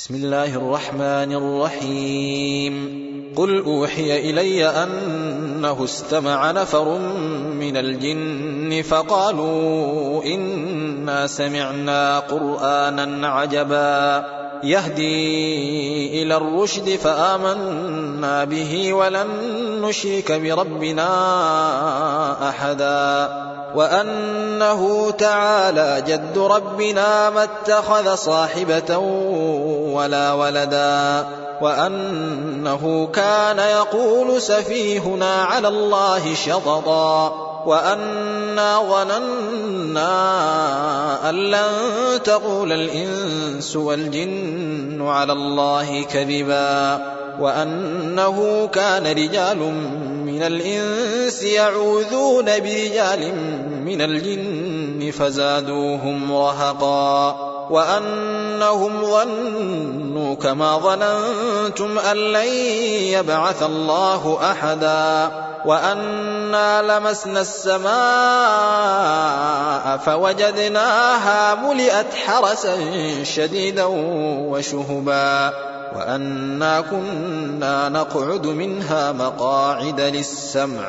بسم الله الرحمن الرحيم. قل أوحي إلي أنه استمع نفر من الجن فقالوا إنا سمعنا قرآنا عجبا. يهدي إلى الرشد فآمنا به ولن نشرك بربنا أحدا. وأنه تعالى جد ربنا ما اتخذ صاحبة ولا ولدا وأنه كان يقول سفيهنا على الله شططا وأنا ظننا أن لن تقول الإنس والجن على الله كذبا وأنه كان رجال من الإنس يعوذون برجال من الجن فزادوهم رهقا وأنهم ظنوا كما ظننتم أن لن يبعث الله أحدا وأنا لمسنا السماء فوجدناها ملئت حرسا شديدا وشهبا وأنا كنا نقعد منها مقاعد للسمع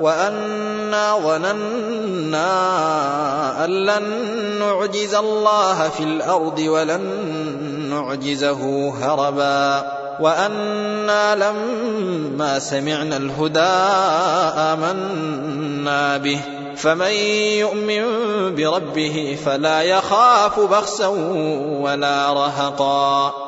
وأنا ظننا أن لن نعجز الله في الأرض ولن نعجزه هربا وأنا لما سمعنا الهدى آمنا به فمن يؤمن بربه فلا يخاف بخسا ولا رهقا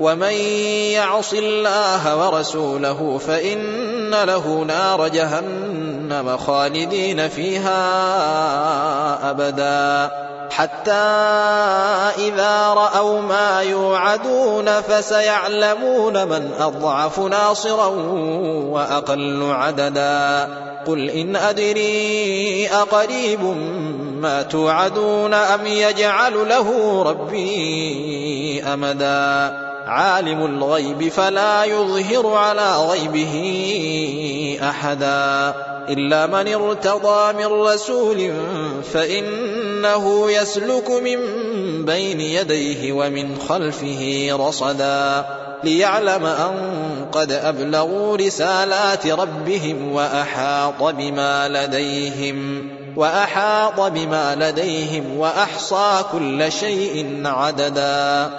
ومن يعص الله ورسوله فإن له نار جهنم خالدين فيها أبدا حتى إذا رأوا ما يوعدون فسيعلمون من أضعف ناصرا وأقل عددا قل إن أدري أقريب ما توعدون أم يجعل له ربي أمدا عالم الغيب فلا يظهر على غيبه أحدا إلا من ارتضى من رسول فإنه يسلك من بين يديه ومن خلفه رصدا ليعلم أن قد أبلغوا رسالات ربهم وأحاط بما لديهم وأحاط بما لديهم وأحصى كل شيء عددا